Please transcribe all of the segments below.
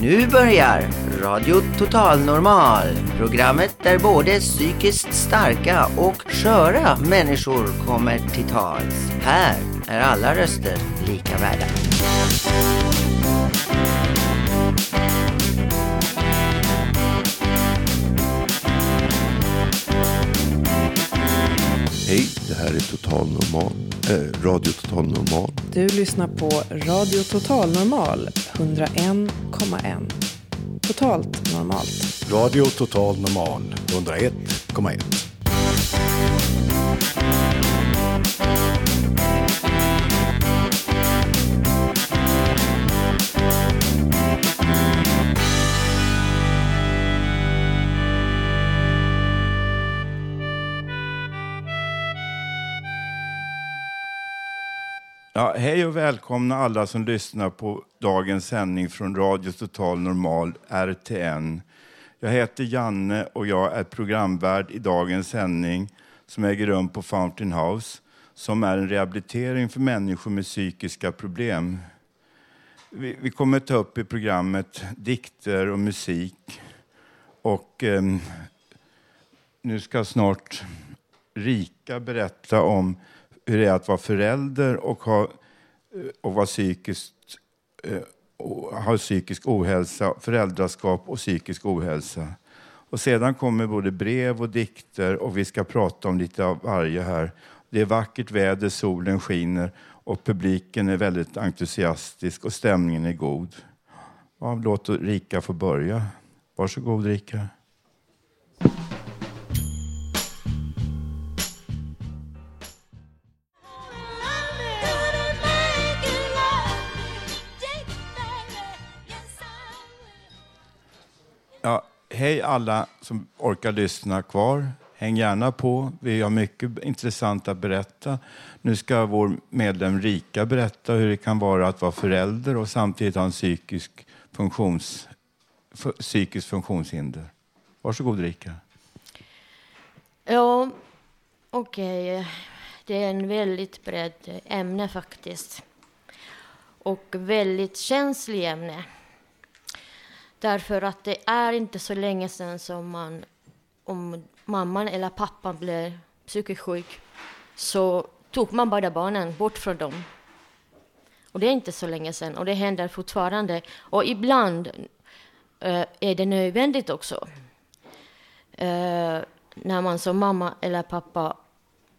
Nu börjar Radio Total Normal. Programmet där både psykiskt starka och sköra människor kommer till tals. Här är alla röster lika värda. Det här är Total Normal, äh, Radio Total Normal. Du lyssnar på Radio Total Normal 101,1. Totalt normalt. Radio Total Normal 101,1. Ja, hej och välkomna alla som lyssnar på dagens sändning från Radio Total Normal, RTN. Jag heter Janne och jag är programvärd i dagens sändning som äger rum på Fountain House som är en rehabilitering för människor med psykiska problem. Vi, vi kommer ta upp i programmet dikter och musik. Och eh, nu ska snart Rika berätta om hur det är att vara förälder och ha, eh, och vara psykiskt, eh, ha psykisk ohälsa, föräldraskap och psykisk ohälsa. Och sedan kommer både brev och dikter och vi ska prata om lite av varje här. Det är vackert väder, solen skiner och publiken är väldigt entusiastisk och stämningen är god. Ja, låt Rika få börja. Varsågod Rika. Hej alla som orkar lyssna kvar. Häng gärna på. Vi har mycket intressant att berätta. Nu ska vår medlem Rika berätta hur det kan vara att vara förälder och samtidigt ha en psykisk, funktions, psykisk funktionshinder. Varsågod Rika. Ja, okej. Okay. Det är en väldigt brett ämne faktiskt. Och väldigt känsligt ämne. Därför att det är inte så länge sedan som man, om mamman eller pappan blev psykiskt sjuk, så tog man båda barnen bort från dem. Och det är inte så länge sedan och det händer fortfarande. Och ibland uh, är det nödvändigt också. Uh, när man som mamma eller pappa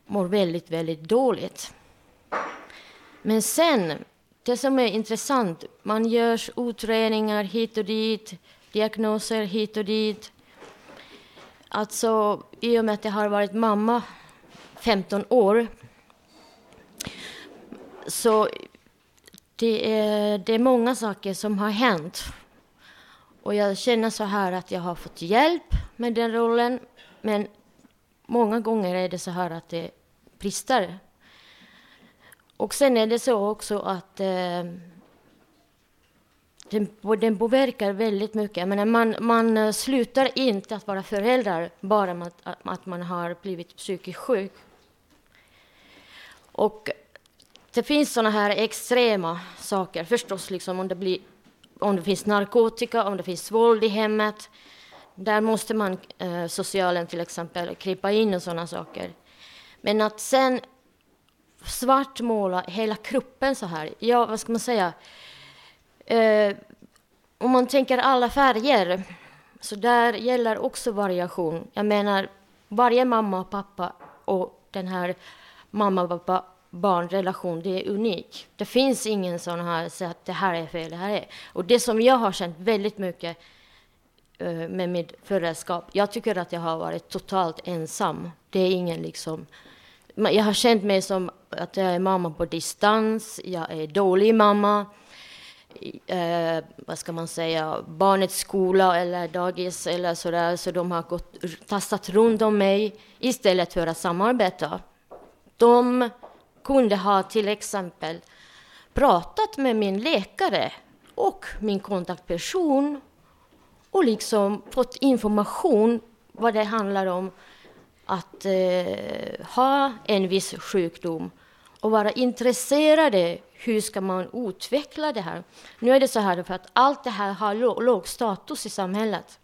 mår väldigt, väldigt dåligt. Men sen det som är intressant, man gör utredningar hit och dit, diagnoser hit och dit. Alltså, i och med att jag har varit mamma 15 år, så det är, det är många saker som har hänt. Och jag känner så här att jag har fått hjälp med den rollen, men många gånger är det så här att det brister. Och sen är det så också att eh, den, den påverkar väldigt mycket. Menar, man, man eh, slutar inte att vara förälder bara med att, att man har blivit psykiskt sjuk. Och det finns såna här extrema saker förstås, liksom om det, blir, om det finns narkotika, om det finns våld i hemmet. Där måste man, eh, socialen till exempel, krypa in och sådana saker. Men att sen svartmåla hela kroppen så här. Ja, vad ska man säga? Eh, om man tänker alla färger, så där gäller också variation. Jag menar, varje mamma och pappa och den här mamma, pappa, barnrelation, det är unik. Det finns ingen sån här, så att det här är fel, det här är... Och det som jag har känt väldigt mycket eh, med mitt föräldraskap, jag tycker att jag har varit totalt ensam. Det är ingen liksom jag har känt mig som att jag är mamma på distans, jag är dålig mamma. Eh, vad ska man säga, barnets skola eller dagis eller sådär, så de har gått, tassat runt om mig istället för att samarbeta. De kunde ha till exempel pratat med min läkare och min kontaktperson och liksom fått information vad det handlar om att eh, ha en viss sjukdom och vara intresserade. Hur ska man utveckla det här? Nu är det så här för att allt det här har låg status i samhället.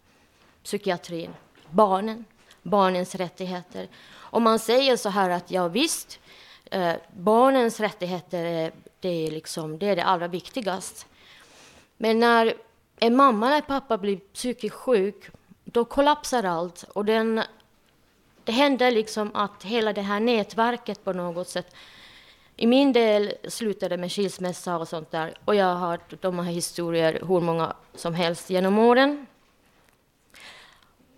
Psykiatrin, barnen, barnens rättigheter. Om man säger så här att ja visst, eh, barnens rättigheter är det, är liksom, det är det allra viktigaste. Men när en mamma eller pappa blir psykiskt sjuk, då kollapsar allt. Och den, det händer liksom att hela det här nätverket på något sätt i min del slutade med skilsmässa och sånt där. Och jag har hört de här historier hur många som helst genom åren.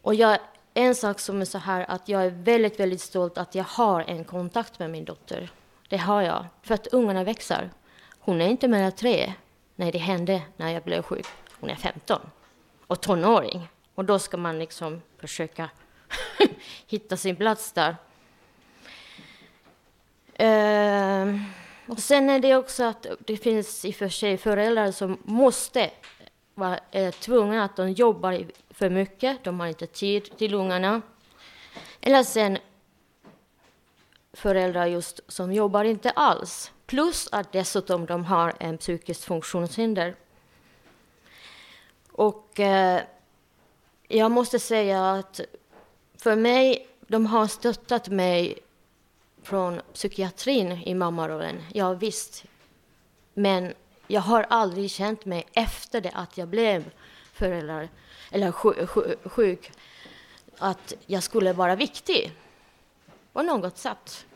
Och jag, en sak som är så här att jag är väldigt, väldigt stolt att jag har en kontakt med min dotter. Det har jag, för att ungarna växer. Hon är inte mer än tre. Nej, det hände när jag blev sjuk. Hon är 15 och tonåring. Och då ska man liksom försöka hitta sin plats där. Eh, och sen är det också att det finns i och för sig föräldrar som måste vara eh, tvungna att de jobbar för mycket, de har inte tid till ungarna. Eller sen föräldrar just som jobbar inte alls. Plus att dessutom de har en psykiskt funktionshinder. Och eh, jag måste säga att för mig, de har stöttat mig från psykiatrin i mammarollen. Ja, visst. Men jag har aldrig känt mig efter det att jag blev förälder eller sjuk att jag skulle vara viktig på något sätt.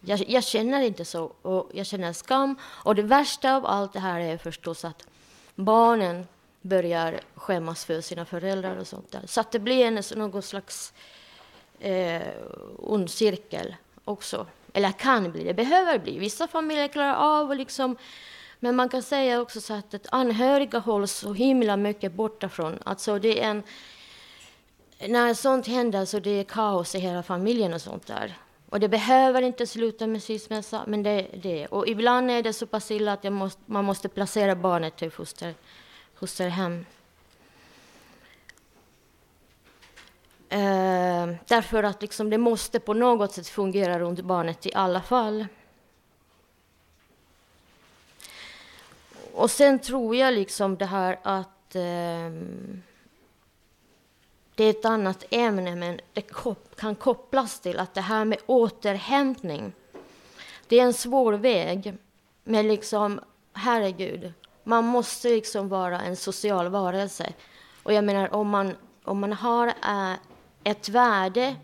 Jag, jag, känner inte så, och jag känner skam. Och det värsta av allt det här är förstås att barnen börjar skämmas för sina föräldrar och sånt där. Så att det blir en, någon slags eh, ond cirkel också. Eller kan bli, det behöver bli. Vissa familjer klarar av och liksom men man kan säga också så att, att anhöriga hålls så himla mycket borta från. Alltså det är en, när sånt händer så det är kaos i hela familjen och sånt där. Och det behöver inte sluta med skilsmässa, men det är det. Och ibland är det så pass illa att måste, man måste placera barnet till foster, fosterhem. Eh, därför att liksom det måste på något sätt fungera runt barnet i alla fall. Och sen tror jag liksom det här att eh, det är ett annat ämne, men det kop kan kopplas till att det här med återhämtning, det är en svår väg. Men liksom, herregud, man måste liksom vara en social varelse. Och jag menar, om man, om man har äh, ett värde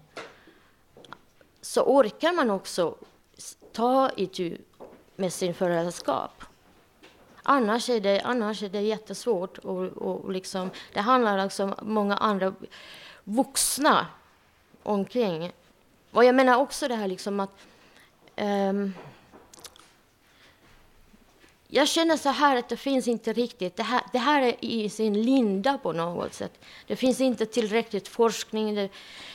så orkar man också ta itu med sin föräldraskap. Annars är det, annars är det jättesvårt. Och, och liksom, det handlar alltså om många andra vuxna omkring. Och jag menar också det här liksom att um, jag känner så här att det finns inte riktigt, det här, det här är i sin linda på något sätt. Det finns inte tillräckligt forskning. Det,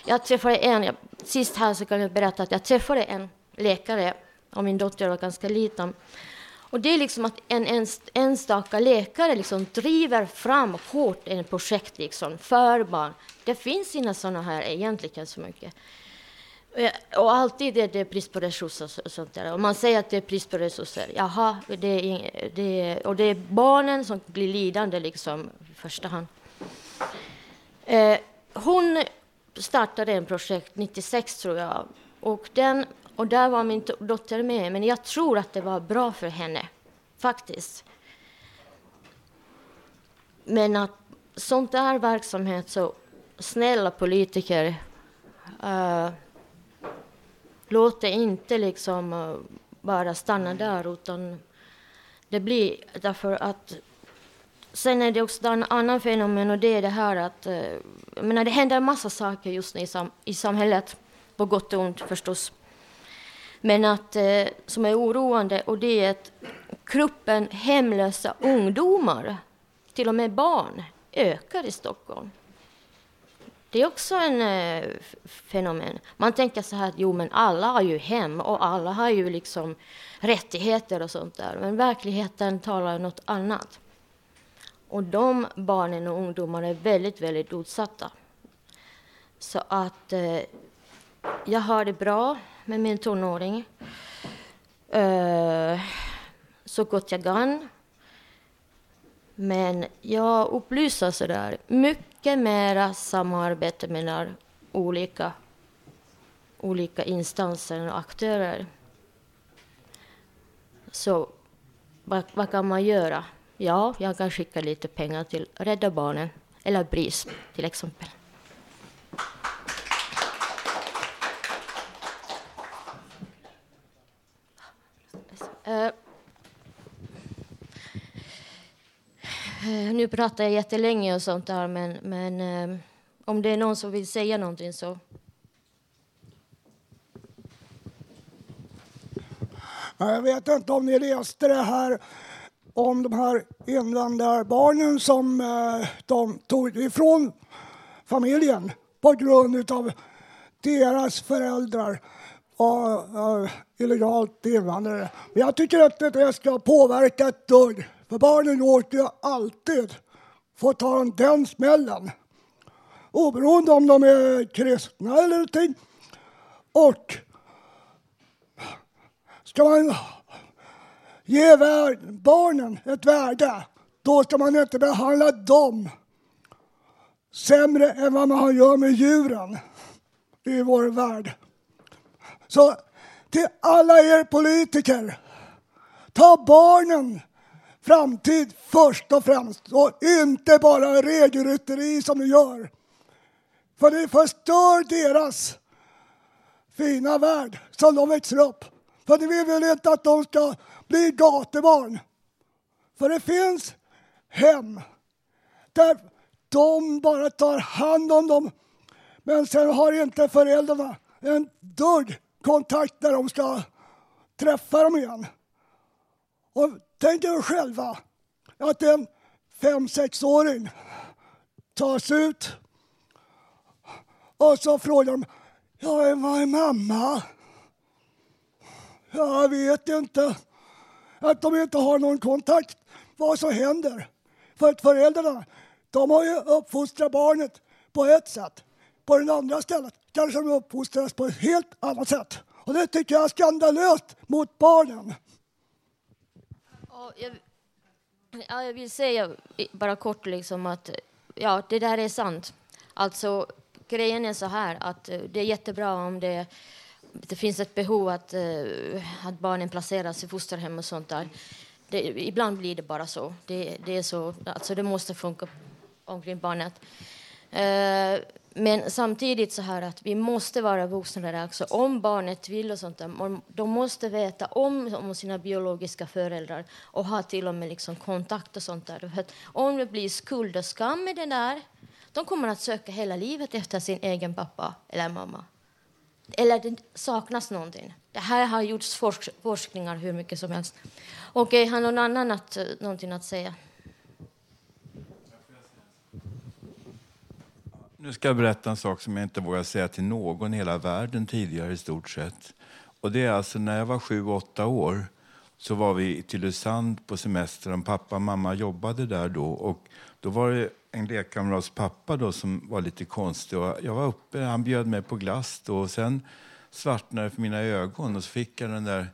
jag träffade en, jag, sist här så kan jag berätta att jag träffade en läkare och min dotter var ganska liten. Och det är liksom att en enstaka läkare liksom driver fram hårt ett projekt liksom för barn. Det finns inga sådana här egentligen så mycket. Och alltid är det brist på resurser. Och sånt där. Och man säger att det är brist på resurser. Jaha, det är, det är, och det är barnen som blir lidande liksom, i första hand. Eh, hon startade en projekt 96 tror jag. Och den och där var min dotter med, men jag tror att det var bra för henne, faktiskt. Men att sånt där verksamhet, så snälla politiker, uh, låt det inte liksom uh, bara stanna där, utan det blir därför att Sen är det också en annan fenomen och det är det här att uh, jag menar, det händer en massa saker just nu i, sam i samhället, på gott och ont förstås. Men att, eh, som är oroande, och det är att gruppen hemlösa ungdomar, till och med barn, ökar i Stockholm. Det är också en eh, fenomen. Man tänker så här att jo, men alla har ju hem och alla har ju liksom rättigheter och sånt där. Men verkligheten talar något annat. Och de barnen och ungdomarna är väldigt, väldigt utsatta. Så att eh, jag har det bra med min tonåring. eh, så gott jag kan. Men jag upplyser sådär mycket mycket mera samarbete mellan olika, olika instanser och aktörer. Så vad, vad kan man göra? Ja, jag kan skicka lite pengar till Rädda Barnen eller BRIS till exempel. Uh, Eh, nu pratar jag jättelänge och sånt där, men, men eh, om det är någon som vill säga någonting så... Jag vet inte om ni läste det här om de här invandrarbarnen som eh, de tog ifrån familjen på grund av deras föräldrar och illegalt invandrare. Men jag tycker inte att det ska påverka ett dugg. För barnen åt ju alltid få ta den smällen. Oberoende om de är kristna eller någonting. Och ska man ge barnen ett värde, då ska man inte behandla dem sämre än vad man gör med djuren i vår värld. Så till alla er politiker, ta barnen framtid först och främst och inte bara regelrytteri som ni gör. För det förstör deras fina värld som de växer upp. För vi vill inte att de ska bli gatubarn. För det finns hem där de bara tar hand om dem men sen har inte föräldrarna en dugg kontakt när de ska träffa dem igen. Och tänk er själva att en fem sexåring tas ut och så frågar de Ja, var är mamma? Jag vet inte. Att de inte har någon kontakt. Vad som händer. För att föräldrarna, de har ju uppfostrat barnet på ett sätt. På det andra stället kanske de uppfostras på ett helt annat sätt. Och det tycker jag är skandalöst mot barnen. Ja, jag, ja, jag vill säga bara kort liksom att ja, det där är sant. Alltså, grejen är så här att eh, det är jättebra om det, det finns ett behov att, eh, att barnen placeras i fosterhem och sånt där. Det, ibland blir det bara så. Det, det, är så alltså det måste funka omkring barnet. Eh, men samtidigt så här att vi måste vara vuxna där också. Om barnet vill och sånt där, de måste veta om, om sina biologiska föräldrar och ha till och med liksom kontakt och sånt där. För om det blir skuld och skam med det där, de kommer att söka hela livet efter sin egen pappa eller mamma. Eller det saknas någonting. Det här har gjorts forsk forskningar hur mycket som helst. Okej, har någon annan att, eh, någonting att säga? Nu ska jag berätta en sak som jag inte vågar säga till någon i hela världen tidigare i stort sett. Och det är alltså när jag var sju, åtta år så var vi i Tylösand på semester. Pappa och mamma jobbade där då. Och då var det en lekkamrats pappa då som var lite konstig. Och jag var uppe, han bjöd mig på glass då. Och sen svartnade det för mina ögon och så fick jag den där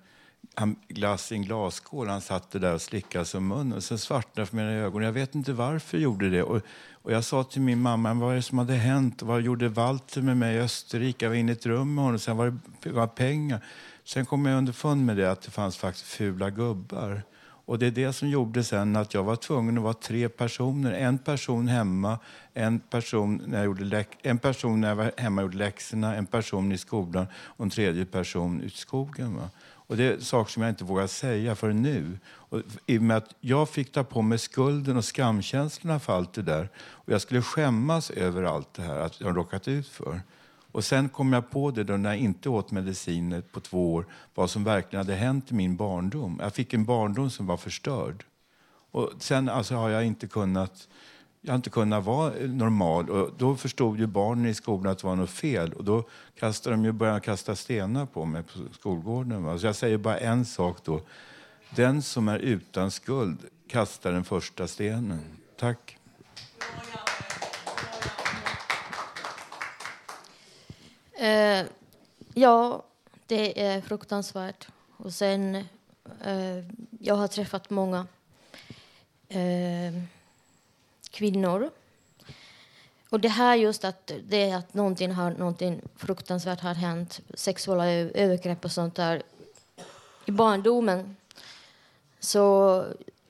han, glass i en glasskål. Han satt där och slickade sig om munnen. Och sen svartnade för mina ögon. Jag vet inte varför jag gjorde det. Och, och jag sa till min mamma, vad är det som hade hänt? Vad gjorde Walter med mig i Österrike? Jag var inne i ett rum med honom. Sen var det var pengar. Sen kom jag underfund med det att det fanns faktiskt fula gubbar. Och det är det som gjorde sen att jag var tvungen att vara tre personer. En person hemma, en person när jag, gjorde en person när jag var hemma och gjorde läxorna, en person i skolan och en tredje person ute i skogen. Va? Och det är saker som jag inte vågar säga för nu. Och I och med att jag fick ta på mig skulden och skamkänslorna för allt det där. Och jag skulle skämmas över allt det här att jag råkat ut för. Och sen kom jag på det då när jag inte åt mediciner på två år, vad som verkligen hade hänt i min barndom. Jag fick en barndom som var förstörd. Och sen alltså, har jag inte kunnat jag har inte kunnat vara normal. Och då förstod ju barnen i skolan att det var något fel. Och då kastade de ju började kasta stenar på mig på skolgården. Va? Så jag säger bara en sak då. Den som är utan skuld kastar den första stenen. Tack. Uh, ja, det är fruktansvärt. Och sen, eh, jag har träffat många eh, kvinnor. Och det här just att det att någonting, har, någonting fruktansvärt har hänt, sexuella övergrepp och sånt där i barndomen. Så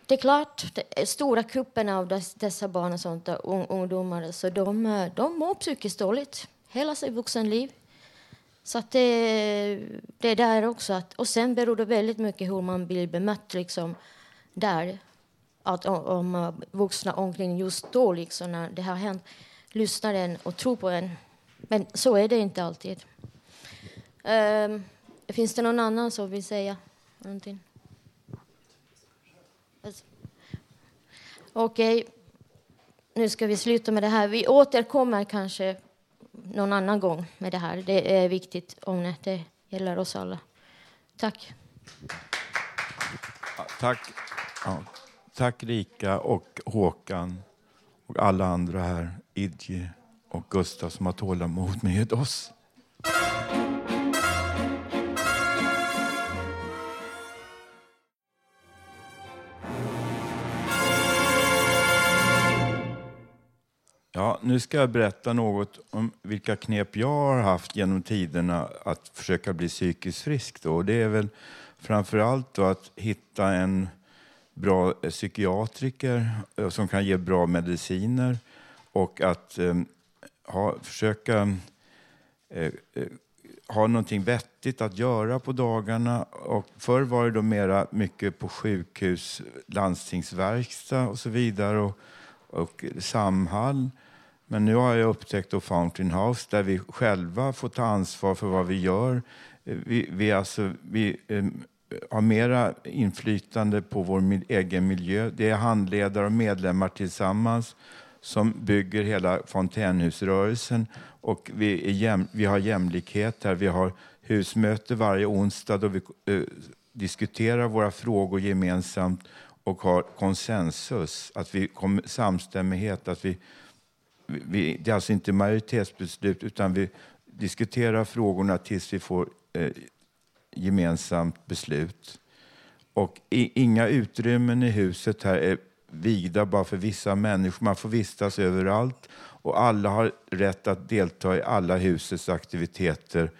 det är klart, det stora kuppen av dessa barn och sånt där, un, ungdomar, så de, eh, de mår psykiskt dåligt hela sitt vuxenliv. Så att det, det är där också. Att, och sen beror det väldigt mycket hur man blir bemött liksom, där. Att om, om eh, vuxna omkring just då, liksom, när det har hänt, lyssnar en och tror på en. Men så är det inte alltid. Um, finns det någon annan som vill säga någonting? Alltså. Okej, okay. nu ska vi sluta med det här. Vi återkommer kanske någon annan gång med det här. Det är viktigt om det gäller oss alla. Tack. tack. Ja. Tack Rika och Håkan och alla andra här, Idje och Gustav som har tålamod med oss. Ja, nu ska jag berätta något om vilka knep jag har haft genom tiderna att försöka bli psykiskt frisk. Då. Det är väl framför allt att hitta en bra eh, psykiatriker eh, som kan ge bra mediciner och att eh, ha, försöka eh, eh, ha någonting vettigt att göra på dagarna. Och förr var det då mera mycket på sjukhus, landstingsverkstad och så vidare och, och Samhall. Men nu har jag upptäckt då Fountain House där vi själva får ta ansvar för vad vi gör. Vi, vi, alltså, vi eh, har mera inflytande på vår egen miljö. Det är handledare och medlemmar tillsammans som bygger hela fontänhusrörelsen. Och vi, jäm, vi har jämlikhet här. Vi har husmöte varje onsdag då vi eh, diskuterar våra frågor gemensamt och har konsensus, att vi kommer samstämmighet, att vi vi, det är alltså inte majoritetsbeslut utan vi diskuterar frågorna tills vi får eh, gemensamt beslut. Och i, inga utrymmen i huset här är vigda bara för vissa människor. Man får vistas överallt och alla har rätt att delta i alla husets aktiviteter.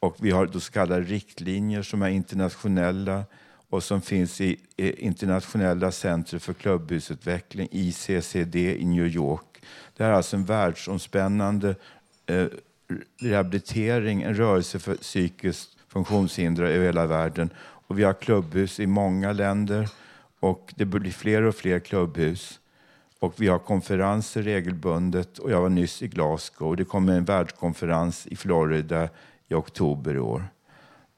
Och vi har då så kallade riktlinjer som är internationella och som finns i Internationella centret för klubbhusutveckling, ICCD i New York. Det är alltså en världsomspännande eh, rehabilitering, en rörelse för psykiskt funktionshindrade över hela världen. Och vi har klubbhus i många länder och det blir fler och fler klubbhus. Och vi har konferenser regelbundet och jag var nyss i Glasgow och det kommer en världskonferens i Florida i oktober i år.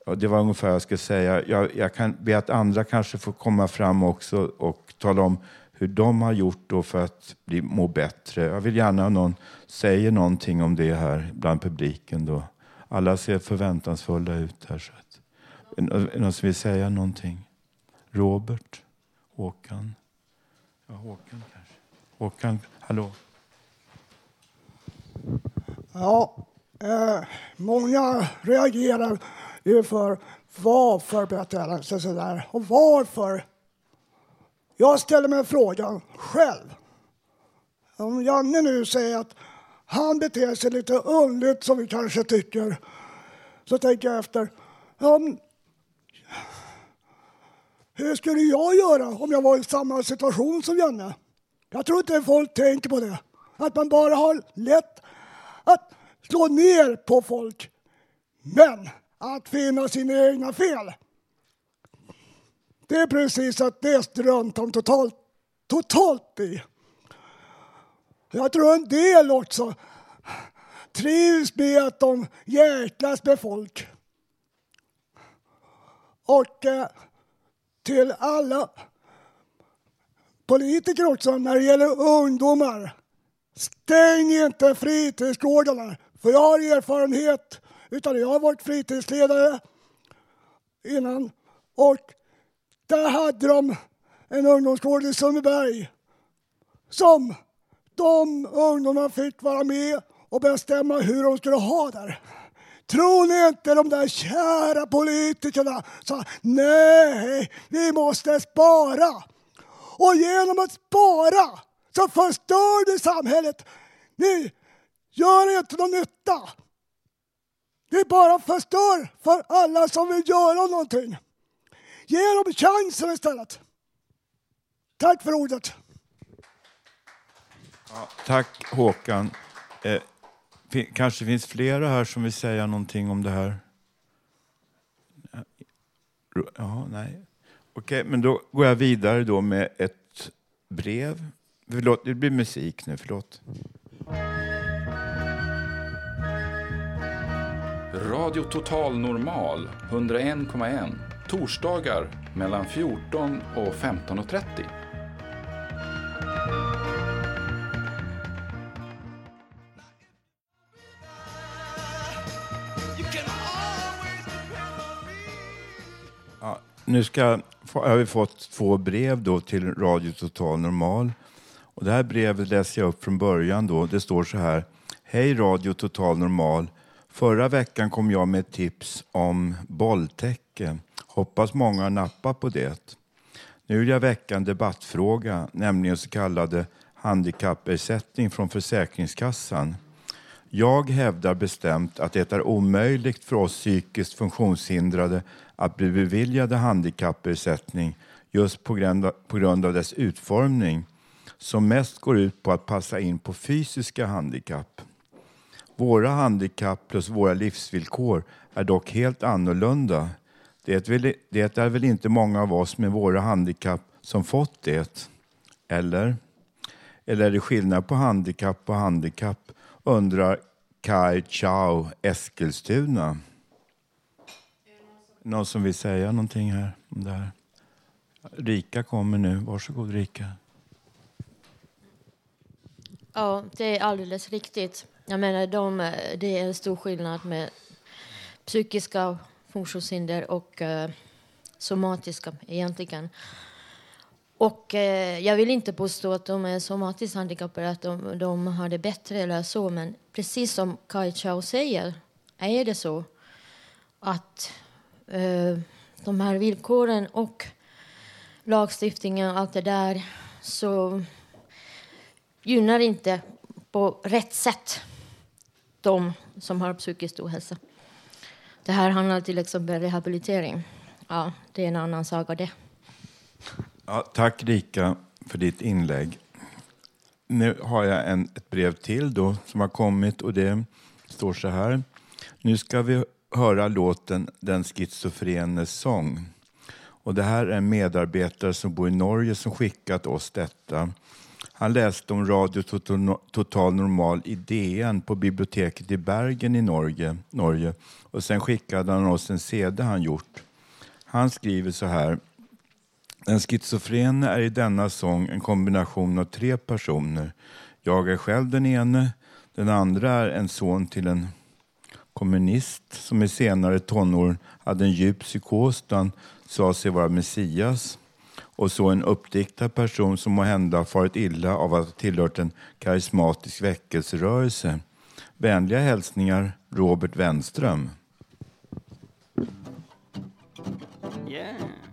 Och det var ungefär vad jag skulle säga. Jag, jag kan be att andra kanske får komma fram också och tala om hur de har gjort då för att bli, må bättre. Jag vill gärna att någon säger någonting om det här bland publiken. Då. Alla ser förväntansfulla ut här. Så att, är någon som vill säga någonting? Robert? Håkan? Ja, Håkan kanske. Håkan, hallå? Ja, eh, många reagerar ju för varför berättar så sådär och varför jag ställer mig frågan själv. Om Janne nu säger att han beter sig lite underligt som vi kanske tycker, så tänker jag efter. Ja, hur skulle jag göra om jag var i samma situation som Janne? Jag tror inte folk tänker på det. Att man bara har lätt att slå ner på folk. Men att finna sina egna fel. Det är precis att det struntar de totalt, totalt i. Jag tror en del också trivs med att de jäklas med folk. Och eh, till alla politiker också när det gäller ungdomar. Stäng inte fritidsgårdarna. För jag har erfarenhet utan jag har varit fritidsledare innan. Och där hade de en ungdomsgård i Sundbyberg som de ungdomarna fick vara med och bestämma hur de skulle ha det. Tror ni inte de där kära politikerna sa nej, vi måste spara. Och genom att spara så förstör ni samhället. Ni gör inte någon nytta. Ni bara förstör för alla som vill göra någonting. Ge dem chansen istället. Tack för ordet. Ja, tack Håkan. Eh, kanske finns flera här som vill säga någonting om det här? Ja, nej. Okej, men då går jag vidare då med ett brev. Förlåt, det blir musik nu, förlåt. Radio Total Normal 101,1 torsdagar mellan 14 och 15.30. nu ska, har vi fått två brev då till Radio Total Normal. Och det här brevet läser jag upp från början. Då. Det står så här. Hej Radio Total Normal. Förra veckan kom jag med ett tips om bolltäcke. Hoppas många nappar på det. Nu vill jag väcka en debattfråga, nämligen så kallade handikappersättning från Försäkringskassan. Jag hävdar bestämt att det är omöjligt för oss psykiskt funktionshindrade att bli beviljade handikappersättning just på grund, av, på grund av dess utformning som mest går ut på att passa in på fysiska handikapp. Våra handikapp plus våra livsvillkor är dock helt annorlunda. Det det är väl inte många av oss med våra handikapp som fått det? Eller? Eller är det skillnad på handikapp och handikapp? undrar Kai Chao Eskilstuna. Någon som vill säga någonting här om det här? Rika kommer nu. Varsågod Rika. Ja, det är alldeles riktigt. Jag menar, de, det är en stor skillnad med psykiska funktionshinder och uh, somatiska egentligen. Och eh, jag vill inte påstå att de är somatiskt handikappade, att de, de har det bättre eller så, men precis som Kai Chao säger är det så att eh, de här villkoren och lagstiftningen och allt det där så gynnar inte på rätt sätt de som har psykisk ohälsa. Det här handlar till exempel om rehabilitering. Ja, det är en annan saga det. Ja, tack Rika för ditt inlägg. Nu har jag en, ett brev till då som har kommit och det står så här. Nu ska vi höra låten Den schizofrenes sång. Och det här är en medarbetare som bor i Norge som skickat oss detta. Han läste om Radio Total Normal i DN på biblioteket i Bergen i Norge, Norge. och sen skickade han oss en CD han gjort. Han skriver så här. Den schizofrene är i denna sång en kombination av tre personer. Jag är själv den ene, den andra är en son till en kommunist som i senare tonår hade en djup psykos då han sa sig vara Messias och så en uppdiktad person som må hända farit illa av att ha tillhört en karismatisk väckelserörelse. Vänliga hälsningar Robert Wenström. Yeah.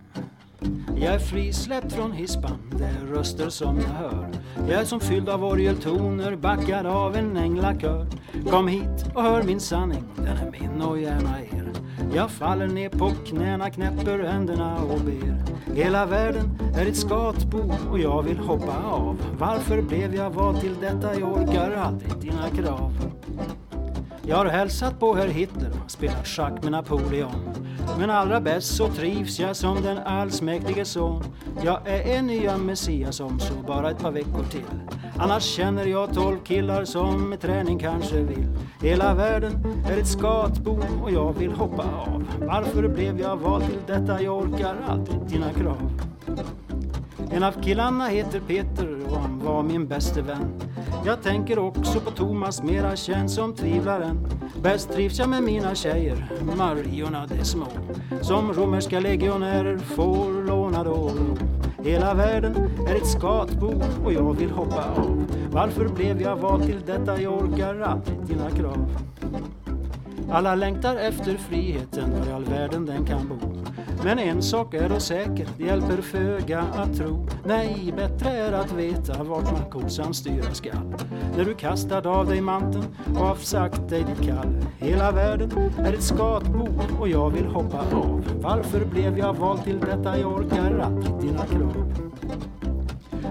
Jag är frisläppt från hispan, det är röster som jag hör. Jag är som fylld av orgeltoner, backad av en änglakör. Kom hit och hör min sanning, den är min och gärna er. Jag faller ner på knäna, knäpper händerna och ber. Hela världen är ett skatbo och jag vill hoppa av. Varför blev jag vald till detta? Jag orkar aldrig dina krav. Jag har hälsat på herr Hitler, och spelat schack med Napoleon. Men allra bäst så trivs jag som den allsmäktige son. Jag är en nya Messias om så bara ett par veckor till. Annars känner jag tolv killar som med träning kanske vill. Hela världen är ett skatbo och jag vill hoppa av. Varför blev jag vald till detta? Jag orkar aldrig dina krav. En av killarna heter Peter och han var min bäste vän. Jag tänker också på Thomas, mera känd som tvivlaren. Bäst trivs jag med mina tjejer, Mariorna de små. Som romerska legionärer får låna då och då. Hela världen är ett skatbo och jag vill hoppa av. Varför blev jag vald till detta? Jag orkar aldrig dina krav. Alla längtar efter friheten var i all världen den kan bo. Men en sak är då säker, det hjälper föga att tro. Nej, bättre är att veta vart man kosan styra skall. När du kastat av dig manteln och avsagt dig ditt kall. Hela världen är ett skatbo och jag vill hoppa av. Varför blev jag vald till detta? Jag orkar aldrig dina krav.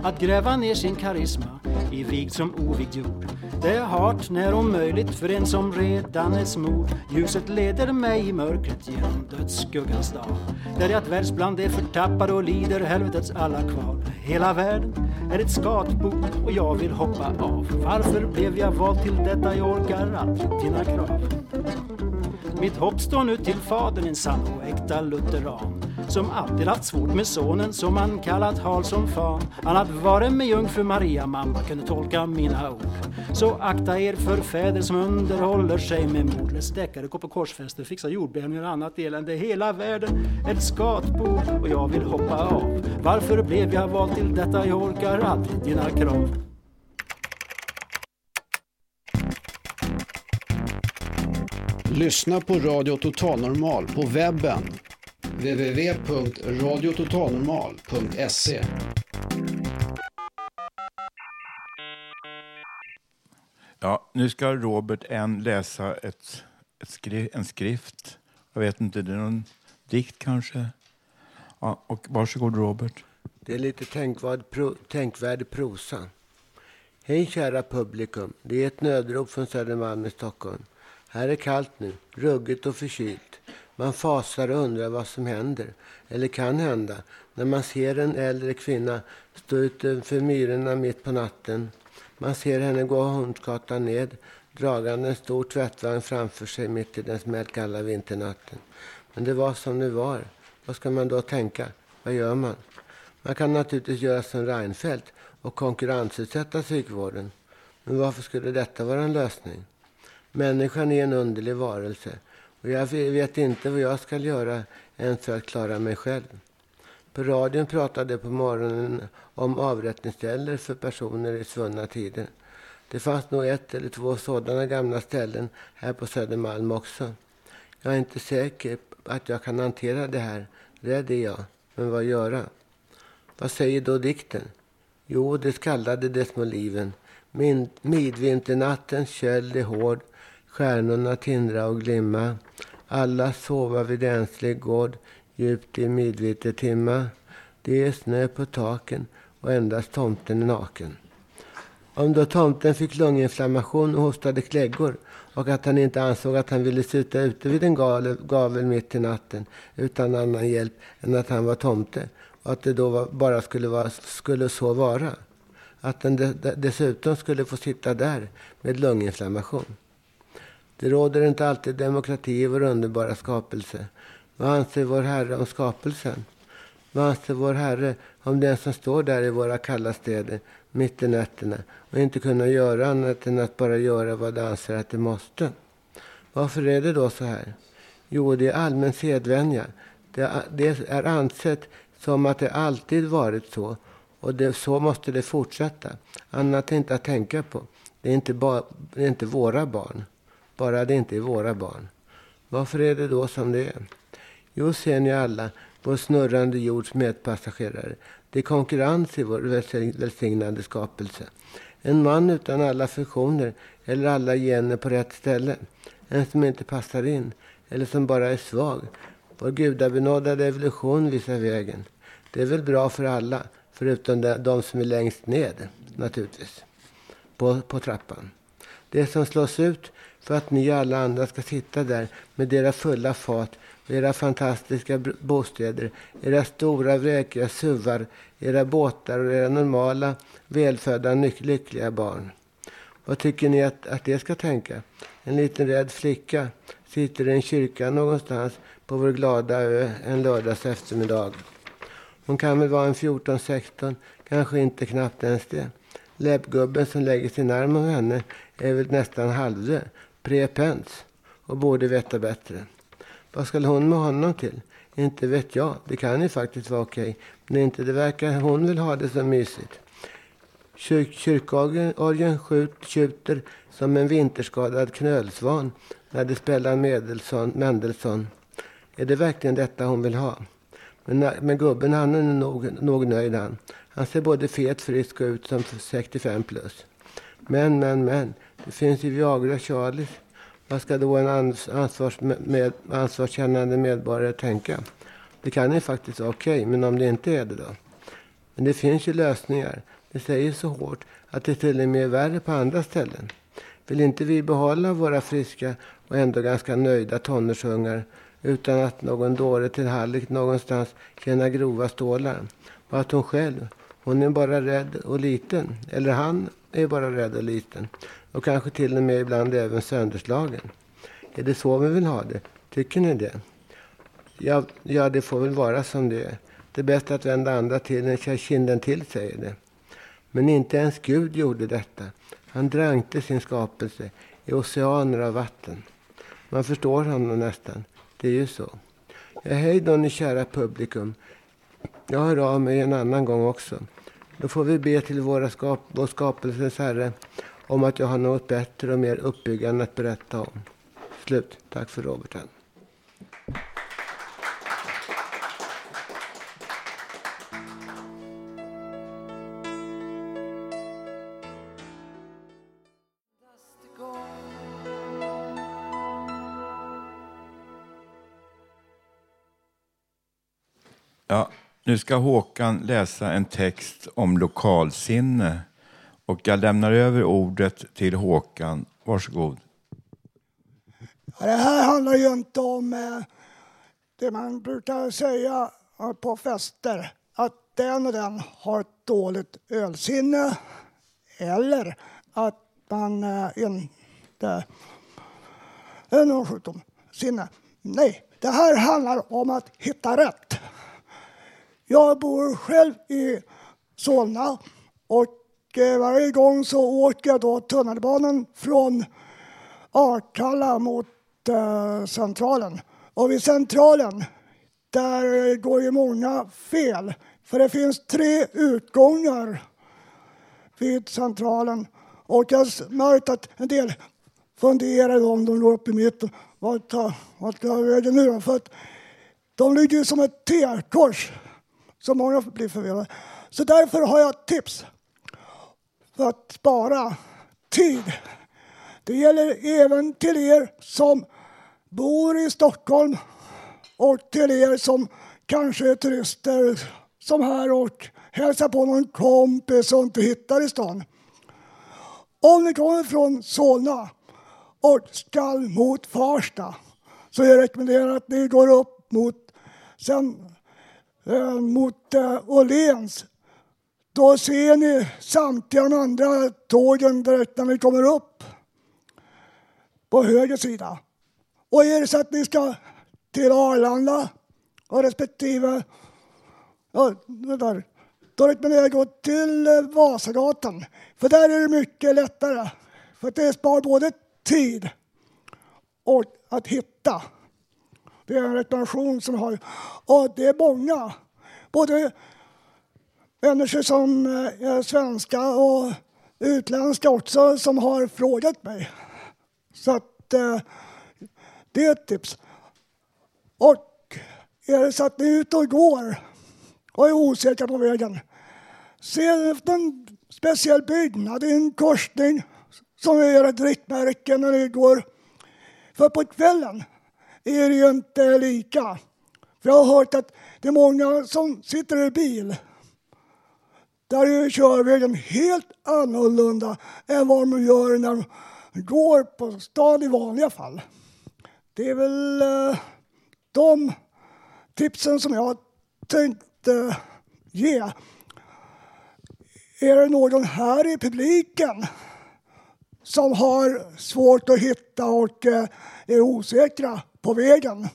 Att gräva ner sin karisma i vigd som ovigd jord. Det är hart när omöjligt för en som redan är smord. Ljuset leder mig i mörkret genom dödsskuggans dal. Där jag dväljs bland de förtappade och lider helvetets alla kval. Hela världen är ett skatbo och jag vill hoppa av. Varför blev jag vald till detta? Jag orkar aldrig dina krav. Mitt hopp står nu till fadern, en sann och äkta lutheran som alltid haft svårt med sonen som han kallat hal som fan. Han hade varit med jungfru Maria, mamma kunde tolka mina ord. Så akta er för fäder som underhåller sig med mord. deckare, gå på korsfester, fixa jordbävningar och annat elände. Hela världen ett skatbo och jag vill hoppa av. Varför blev jag vald till detta? Jag orkar aldrig dina krav. Lyssna på Radio Total Normal på webben www.radiototalnormal.se Ja, nu ska Robert N läsa ett, ett skri, en skrift. Jag vet inte, det är någon dikt kanske? Ja, och varsågod Robert. Det är lite tänkvärd, pro, tänkvärd prosa. Hej kära publikum. Det är ett nödrop från Södermalm i Stockholm. Här är kallt nu, ruggigt och förkylt. Man fasar och undrar vad som händer, eller kan hända, när man ser en äldre kvinna stå utanför myrorna mitt på natten. Man ser henne gå Hornsgatan ned, dragande en stor tvättvagn framför sig mitt i den smällkalla vinternatten. Men det var som det var. Vad ska man då tänka? Vad gör man? Man kan naturligtvis göra som Reinfeldt och konkurrensutsätta psykvården. Men varför skulle detta vara en lösning? Människan är en underlig varelse och jag vet inte vad jag ska göra ens för att klara mig själv. På radion pratade på morgonen om avrättningsställen för personer i svunna tider. Det fanns nog ett eller två sådana gamla ställen här på Södermalm också. Jag är inte säker på att jag kan hantera det här. Rädd är jag. Men vad göra? Vad säger då dikten? Jo, det skallade de små liven. Midvinternattens köld är hård. Stjärnorna tindra och glimma. Alla sova vid enslig gård djupt i midvintertimma. Det är snö på taken och endast tomten är naken. Om då tomten fick lunginflammation och hostade kläggor och att han inte ansåg att han ville sitta ute vid en gavel, mitt i natten utan annan hjälp än att han var tomte och att det då var, bara skulle, vara, skulle så vara. Att den de, dessutom skulle få sitta där med lunginflammation. Det råder inte alltid demokrati i vår underbara skapelse. Vad anser vår Herre om skapelsen? Vad anser vår Herre om den som står där i våra kalla städer mitt i nätterna och inte kunna göra annat än att bara göra vad de anser att de måste? Varför är det då så här? Jo, det är allmän sedvänja. Det är ansett som att det alltid varit så och det, så måste det fortsätta. Annat är inte att tänka på. Det är inte, ba, det är inte våra barn. Bara det inte är våra barn. Varför är det då som det är? Jo, ser ni alla, vår snurrande jords medpassagerare. Det är konkurrens i vår välsignade skapelse. En man utan alla funktioner eller alla gener på rätt ställe. En som inte passar in eller som bara är svag. Vår gudabenådade evolution visar vägen. Det är väl bra för alla, förutom de som är längst ned, naturligtvis, på, på trappan. Det som slås ut för att ni alla andra ska sitta där med era fulla fat och era fantastiska bostäder, era stora vräkiga suvar, era båtar och era normala, välfödda, lyckliga barn. Vad tycker ni att, att det ska tänka? En liten rädd flicka sitter i en kyrka någonstans på vår glada ö en lördags eftermiddag. Hon kan väl vara en 14-16, kanske inte knappt ens det. Läppgubben som lägger sin arm om henne är väl nästan halvdöd prepens och borde veta bättre. Vad ska hon med honom till? Inte vet jag. Det kan ju faktiskt vara okej. Men inte det verkar hon vill ha det så mysigt. Kyr kyrkorgeln tjuter som en vinterskadad knölsvan när det spelar Mendelssohn, Mendelssohn. Är det verkligen detta hon vill ha? Men, men gubben han är nog, nog nöjd han. Han ser både fet, frisk och ut som 65 plus. Men, men, men. Det finns ju Viagra och Charlie. Vad ska då en ansvars med, ansvarskännande medborgare tänka? Det kan ju faktiskt vara okej, okay, men om det inte är det då? Men det finns ju lösningar. Det säger så hårt att det till och med är värre på andra ställen. Vill inte vi behålla våra friska och ändå ganska nöjda tonårsungar utan att någon dåre till Hallik någonstans tjänar grova stålar? Och att hon själv, hon är bara rädd och liten. Eller han är bara rädd och liten. Och kanske till och med ibland även sönderslagen. Är det så vi vill ha det? Tycker ni det? Ja, ja, det får väl vara som det är. Det är bäst att vända andra till än kinden till, säger det. Men inte ens Gud gjorde detta. Han dränkte sin skapelse i oceaner av vatten. Man förstår honom nästan. Det är ju så. Ja, hej då ni kära publikum. Jag hör av mig en annan gång också. Då får vi be till våra skap vår skapelses Herre om att jag har något bättre och mer uppbyggande att berätta om. Slut. Tack för Roberten. Ja, nu ska Håkan läsa en text om lokalsinne och jag lämnar över ordet till Håkan. Varsågod. Ja, det här handlar ju inte om eh, det man brukar säga eh, på fester, att den och den har ett dåligt ölsinne eller att man eh, inte är någon sjukdom. Sinne. Nej, det här handlar om att hitta rätt. Jag bor själv i Solna och Eh, varje gång så åker jag då tunnelbanan från Akalla mot eh, Centralen. Och vid Centralen, där går ju många fel. För det finns tre utgångar vid Centralen. Och jag har märkt att en del funderar om de går upp i mitten. Vart tar, vart tar vägen nu då? För att de ligger ju som ett T-kors så många blir förvirrade. Så därför har jag ett tips för att spara tid. Det gäller även till er som bor i Stockholm och till er som kanske är turister som här och hälsar på någon kompis och inte hittar i stan. Om ni kommer från Solna och skall mot Farsta så jag rekommenderar att ni går upp mot sen Eh, mot eh, Åhléns. Då ser ni samtliga de andra tågen direkt när ni kommer upp på höger sida. Och är det så att ni ska till Arlanda och respektive ja, där, då rekommenderar jag att gå till Vasagatan. För där är det mycket lättare. För det spar både tid och att hitta. Det är en rekommendation som har... Och det är många, både människor som eh, är svenska och utländska också, som har frågat mig. Så att eh, det är ett tips. Och är det så att ni är ute och går och är osäkra på vägen, se efter en speciell byggnad i en korsning som är ett riktmärke när ni går. För på kvällen är det ju inte lika. För jag har hört att det är många som sitter i bil där är körvägen helt annorlunda än vad de gör när de går på stan i vanliga fall. Det är väl eh, de tipsen som jag tänkte eh, ge. Är det någon här i publiken som har svårt att hitta och eh, är osäkra på vägen.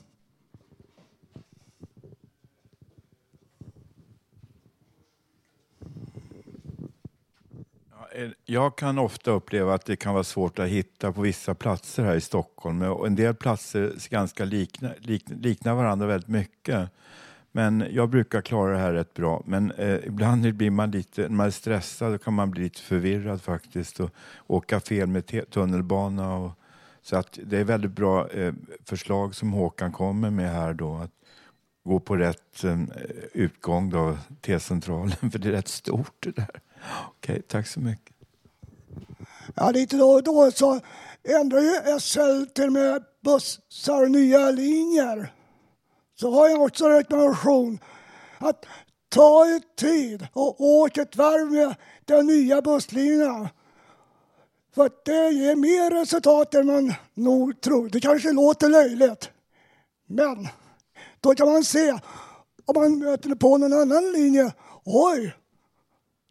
Eh, jag kan ofta uppleva att det kan vara svårt att hitta på vissa platser här i Stockholm. Och en del platser ganska likna, likna, liknar varandra väldigt mycket. Men jag brukar klara det här rätt bra. Men eh, ibland blir man lite, när man är stressad kan man bli lite förvirrad faktiskt och åka fel med tunnelbana och Så att det är väldigt bra eh, förslag som Håkan kommer med här då. Att gå på rätt eh, utgång då, T-centralen, för det är rätt stort det där. Okej, tack så mycket. Ja, lite då och då så ändrar ju SL till med bussar och nya linjer. Så har jag också en rekommendation att ta er tid och åk ett varv med de nya busslinjerna. För att det ger mer resultat än man nog tror. Det kanske låter löjligt. Men då kan man se om man möter på någon annan linje. Oj,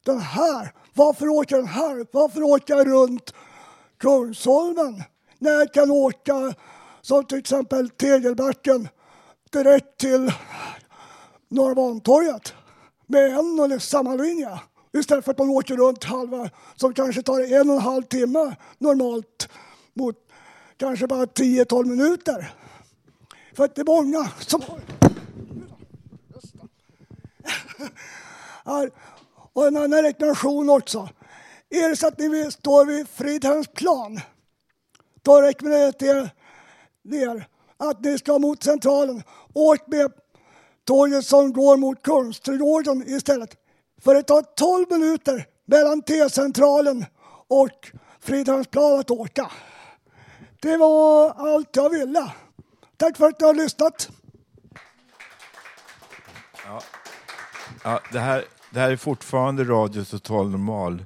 den här. Varför åker den här? Varför åker jag runt Kungsholmen när jag kan åka som till exempel Tegelbacken direkt till Norra Bantorget med en och samma linje istället för att man åker runt halva som kanske tar en och en halv timme normalt mot kanske bara 10-12 minuter. För att det är många som har... Och en annan rekommendation också. Är det så att ni står vid Fridhemsplan, då rekommenderar jag till er att ni ska mot Centralen. Åk med tåget som går mot Kungsträdgården istället. För det tar 12 minuter mellan T-centralen och Fridhemsplan att åka. Det var allt jag ville. Tack för att ni har lyssnat. Ja. Ja, det, här, det här är fortfarande Radio Total Normal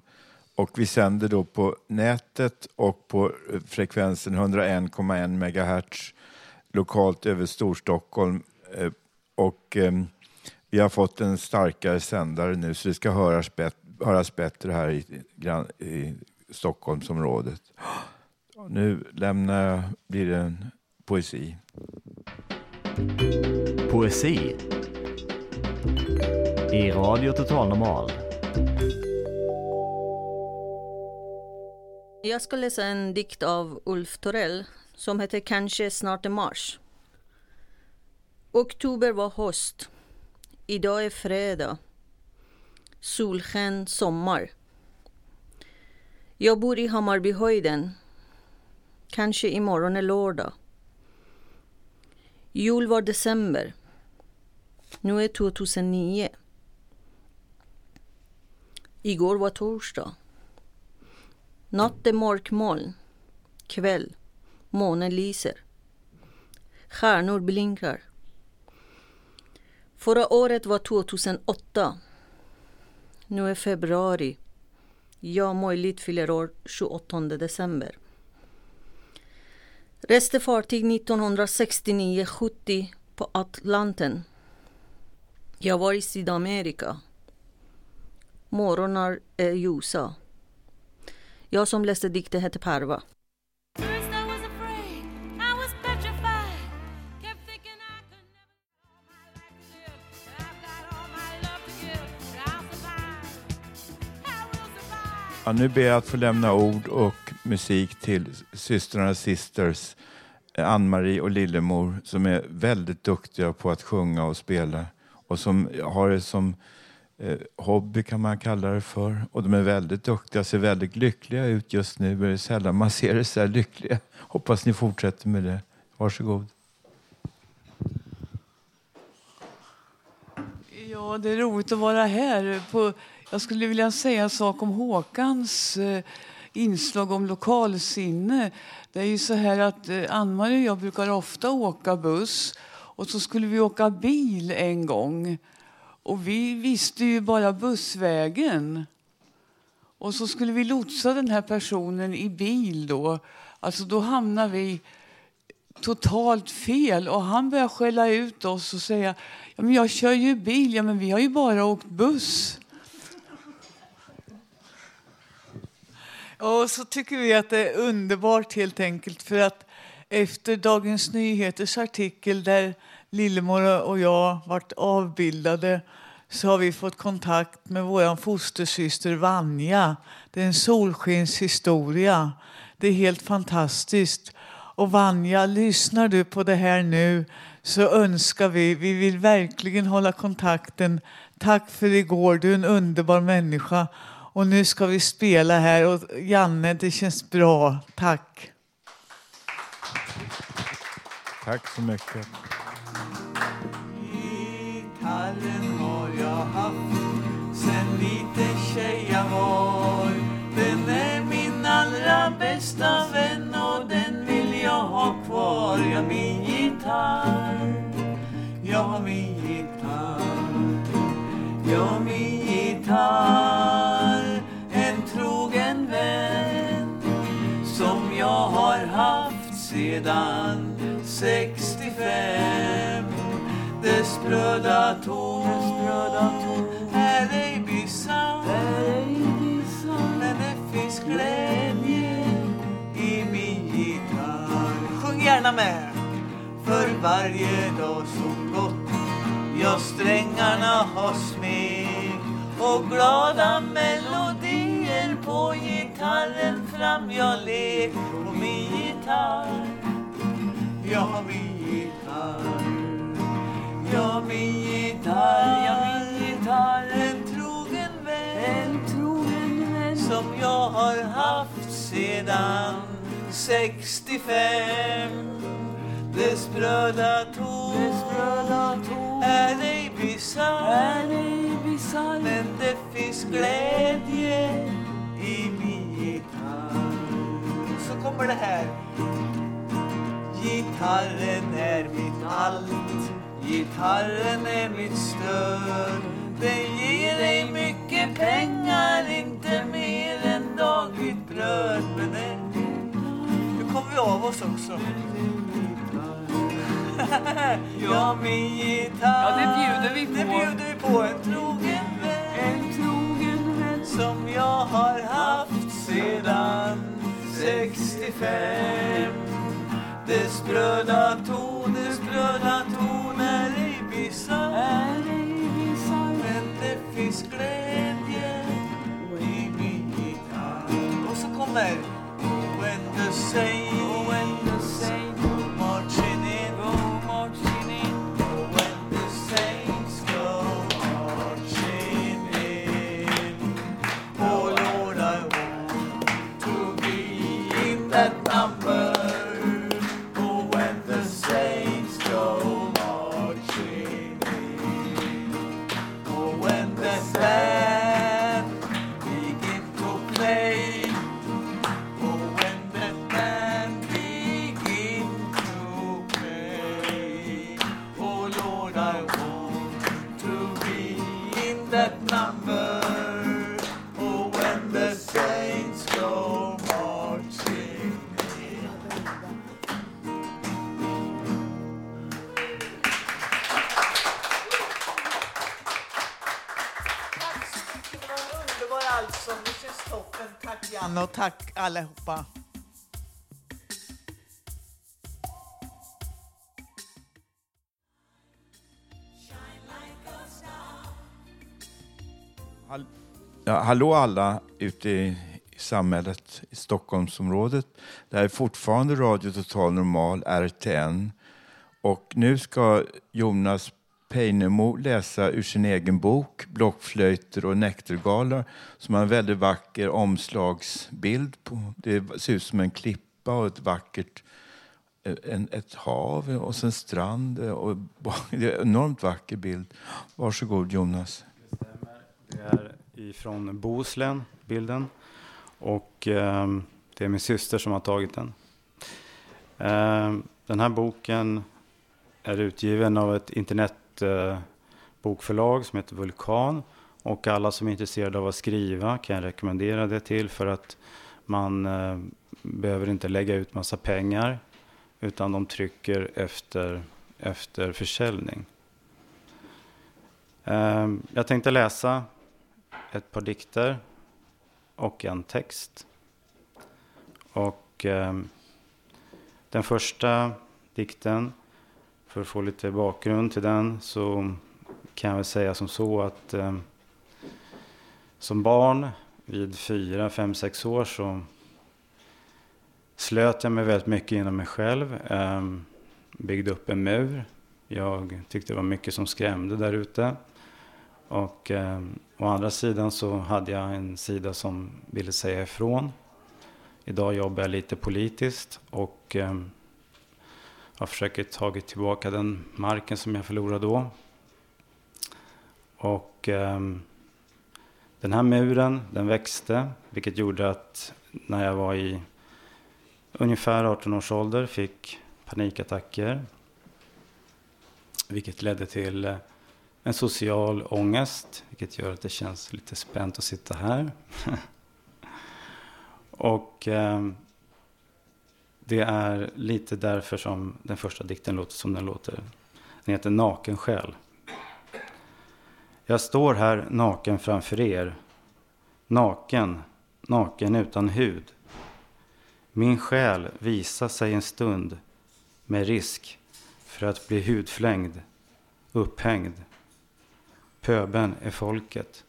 och vi sänder då på nätet och på eh, frekvensen 101,1 MHz lokalt över Storstockholm. Eh, och ehm, vi har fått en starkare sändare nu så det ska höras, bet höras bättre här i, i Stockholmsområdet. Nu lämnar jag, blir det en poesi. Poesi i Radio Total Normal. Jag ska läsa en dikt av Ulf Torell som heter Kanske snart är mars. Oktober var höst. Idag är fredag. Solsken sommar. Jag bor i Hammarbyhöjden. Kanske imorgon är lördag. Jul var december. Nu är 2009. Igår var torsdag. Natt är mörkmoln. Kväll. Månen lyser. Stjärnor blinkar. Förra året var 2008. Nu är februari. Jag möjligt fyller år 28 december. Reste fartyg 1969-70 på Atlanten. Jag var i Sydamerika. Morgnar är eh, ljusa. Jag som läste dikten hette Parva. Ja, nu ber jag att få lämna ord och musik till systrarna Sisters, eh, Ann-Marie och Lillemor, som är väldigt duktiga på att sjunga och spela och som har det som Eh, hobby kan man kalla det för. Och de är väldigt duktiga, ser väldigt lyckliga ut just nu. Det är sällan man ser det så här lyckliga. Hoppas ni fortsätter med det. Varsågod. Ja, det är roligt att vara här. På, jag skulle vilja säga en sak om Håkans eh, inslag om lokalsinne. Det är ju så här att eh, Ann-Marie och jag brukar ofta åka buss och så skulle vi åka bil en gång. Och vi visste ju bara bussvägen. Och så skulle vi lotsa den här personen i bil då. Alltså då hamnar vi totalt fel och han börjar skälla ut oss och säga ja, men jag kör ju bil, ja men vi har ju bara åkt buss. Och så tycker vi att det är underbart helt enkelt för att efter Dagens Nyheters artikel där Lillemor och jag varit avbildade så har vi fått kontakt med vår fostersyster Vanja. Det är en solskenshistoria. Det är helt fantastiskt. Och Vanja, lyssnar du på det här nu så önskar vi, vi vill verkligen hålla kontakten. Tack för igår, du är en underbar människa. Och nu ska vi spela här och Janne, det känns bra. Tack. Tack så mycket. Gitarren har jag haft sen liten tjej jag var. Den är min allra bästa vän och den vill jag ha kvar. Jag min gitarr, jag har min gitarr. Jag har min gitarr, en trogen vän som jag har haft sedan 65 dess spröda ton är ej bisarr men det finns glädje i min gitarr. Sjung gärna med! För varje dag som gått jag strängarna har smekt. Och glada melodier på gitarren fram jag lek på min gitarr jag har min sedan 65 Dess spröda ton, är ej bisarr Men det finns glädje i min gitarr. Så kommer det här. Gitarren är mitt allt Gitarren är mitt stöd Den ger ej mycket pengar Inte mer dagligt bröd Men den... Nu kommer vi av oss också. Ja, min gitarr. Ja, det bjuder vi på. Det bjuder vi på. En trogen vän. En trogen vän. Som jag har haft sedan 65 dess spröda ton, dess spröda ton är ej bisarr Men det finns glädje gitarr Och så kommer When the saints, och tack allihopa. Hall ja, hallå alla ute i, i samhället, i Stockholmsområdet. Det här är fortfarande Radio Total Normal, RTN. Och nu ska Jonas Peinemo läsa ur sin egen bok Blockflöjter och näktergalar som har en väldigt vacker omslagsbild. På. Det ser ut som en klippa och ett vackert eh, en, ett hav och sen strand. Och, det är en enormt vacker bild. Varsågod Jonas. Det är ifrån Bohuslän, bilden. Och eh, det är min syster som har tagit den. Eh, den här boken är utgiven av ett internet ett eh, som heter Vulkan. Och alla som är intresserade av att skriva kan jag rekommendera det till för att man eh, behöver inte lägga ut massa pengar utan de trycker efter, efter försäljning. Eh, jag tänkte läsa ett par dikter och en text. Och eh, den första dikten, för att få lite bakgrund till den, så kan jag väl säga som så att eh, som barn vid fyra, fem, sex år så slöt jag mig väldigt mycket inom mig själv. Eh, byggde upp en mur. Jag tyckte det var mycket som skrämde där ute. Och eh, å andra sidan så hade jag en sida som ville säga ifrån. Idag jobbar jag lite politiskt och eh, jag försöker ta tillbaka den marken som jag förlorade då. Och eh, den här muren, den växte, vilket gjorde att när jag var i ungefär 18 års ålder fick panikattacker. Vilket ledde till eh, en social ångest, vilket gör att det känns lite spänt att sitta här. och eh, det är lite därför som den första dikten låter som den låter. Den heter Naken själ. Jag står här naken framför er. Naken, naken utan hud. Min själ visar sig en stund med risk för att bli hudflängd, upphängd. Pöben är folket.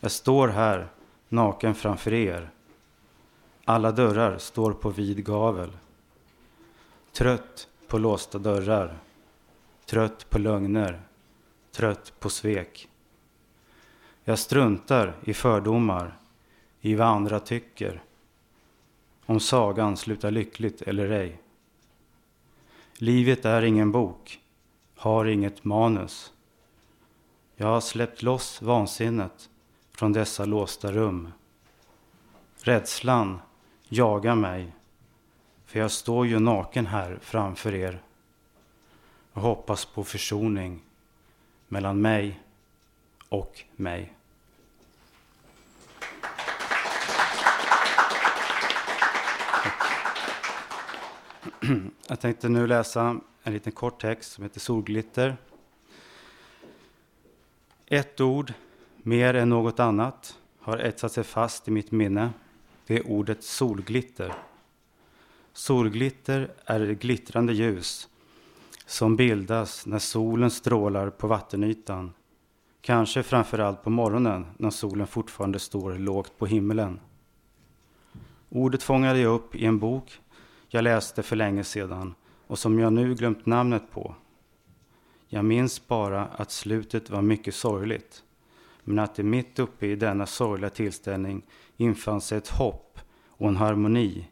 Jag står här naken framför er. Alla dörrar står på vid gavel. Trött på låsta dörrar. Trött på lögner. Trött på svek. Jag struntar i fördomar, i vad andra tycker. Om sagan slutar lyckligt eller ej. Livet är ingen bok, har inget manus. Jag har släppt loss vansinnet från dessa låsta rum. Rädslan Jaga mig, för jag står ju naken här framför er och hoppas på försoning mellan mig och mig. Jag tänkte nu läsa en liten kort text som heter Solglitter. Ett ord, mer än något annat, har etsat sig fast i mitt minne. Det är ordet solglitter. Solglitter är det glittrande ljus som bildas när solen strålar på vattenytan. Kanske framför allt på morgonen när solen fortfarande står lågt på himlen. Ordet fångade jag upp i en bok jag läste för länge sedan och som jag nu glömt namnet på. Jag minns bara att slutet var mycket sorgligt, men att det mitt uppe i denna sorgliga tillställning infann sig ett hopp och en harmoni.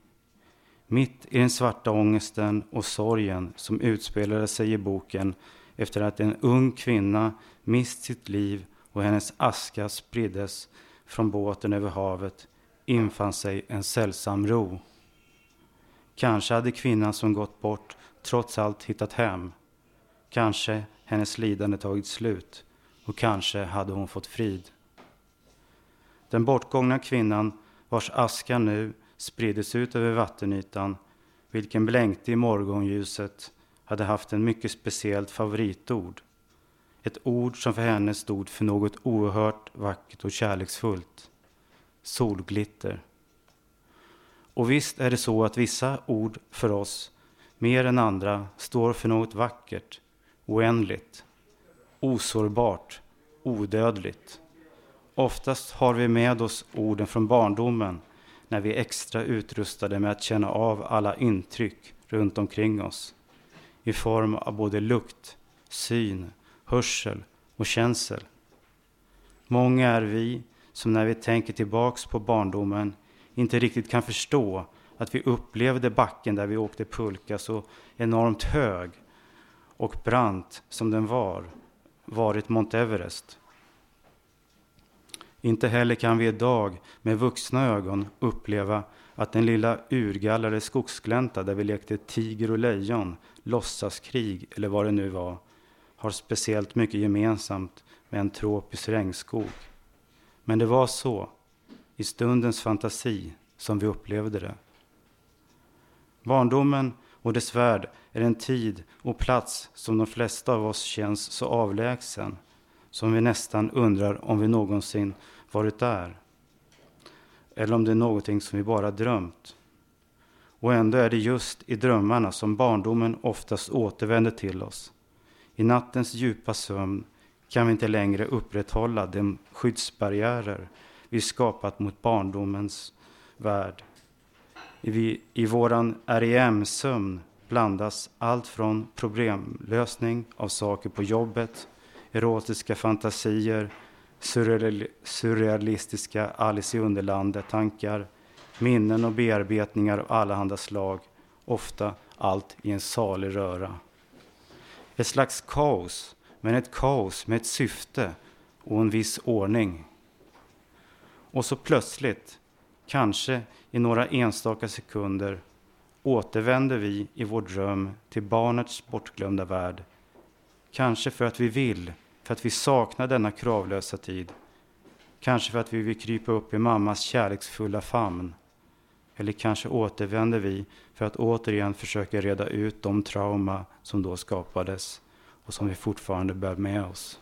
Mitt i den svarta ångesten och sorgen som utspelade sig i boken efter att en ung kvinna mist sitt liv och hennes aska spriddes från båten över havet infann sig en sällsam ro. Kanske hade kvinnan som gått bort trots allt hittat hem. Kanske hennes lidande tagit slut och kanske hade hon fått frid. Den bortgångna kvinnan vars aska nu spriddes ut över vattenytan, vilken blänkte i morgonljuset, hade haft en mycket speciellt favoritord. Ett ord som för henne stod för något oerhört vackert och kärleksfullt. Solglitter. Och visst är det så att vissa ord för oss, mer än andra, står för något vackert, oändligt, osårbart, odödligt. Oftast har vi med oss orden från barndomen när vi är extra utrustade med att känna av alla intryck runt omkring oss i form av både lukt, syn, hörsel och känsel. Många är vi som när vi tänker tillbaks på barndomen inte riktigt kan förstå att vi upplevde backen där vi åkte pulka så enormt hög och brant som den var, varit Mount Everest. Inte heller kan vi idag med vuxna ögon uppleva att den lilla urgallrade skogsglänta där vi lekte tiger och lejon, låtsaskrig eller vad det nu var, har speciellt mycket gemensamt med en tropisk regnskog. Men det var så i stundens fantasi som vi upplevde det. Barndomen och dess värld är en tid och plats som de flesta av oss känns så avlägsen som vi nästan undrar om vi någonsin varit där. Eller om det är någonting som vi bara drömt. Och ändå är det just i drömmarna som barndomen oftast återvänder till oss. I nattens djupa sömn kan vi inte längre upprätthålla de skyddsbarriärer vi skapat mot barndomens värld. I, i våran REM-sömn blandas allt från problemlösning av saker på jobbet, erotiska fantasier, surrealistiska Alice i Underlandet-tankar, minnen och bearbetningar av allehanda slag, ofta allt i en salig röra. Ett slags kaos, men ett kaos med ett syfte och en viss ordning. Och så plötsligt, kanske i några enstaka sekunder, återvänder vi i vår dröm till barnets bortglömda värld. Kanske för att vi vill, för att vi saknar denna kravlösa tid. Kanske för att vi vill krypa upp i mammas kärleksfulla famn. Eller kanske återvänder vi för att återigen försöka reda ut de trauma som då skapades och som vi fortfarande bär med oss.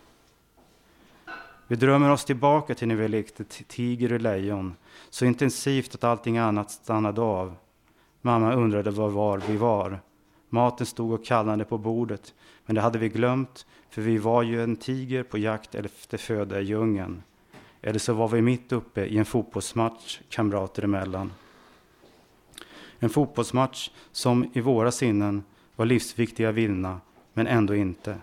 Vi drömmer oss tillbaka till när vi lekte tiger och lejon, så intensivt att allting annat stannade av. Mamma undrade var var vi var. Maten stod och kallnade på bordet, men det hade vi glömt, för vi var ju en tiger på jakt efter föda i djungeln. Eller så var vi mitt uppe i en fotbollsmatch kamrater emellan. En fotbollsmatch som i våra sinnen var livsviktig att vinna, men ändå inte.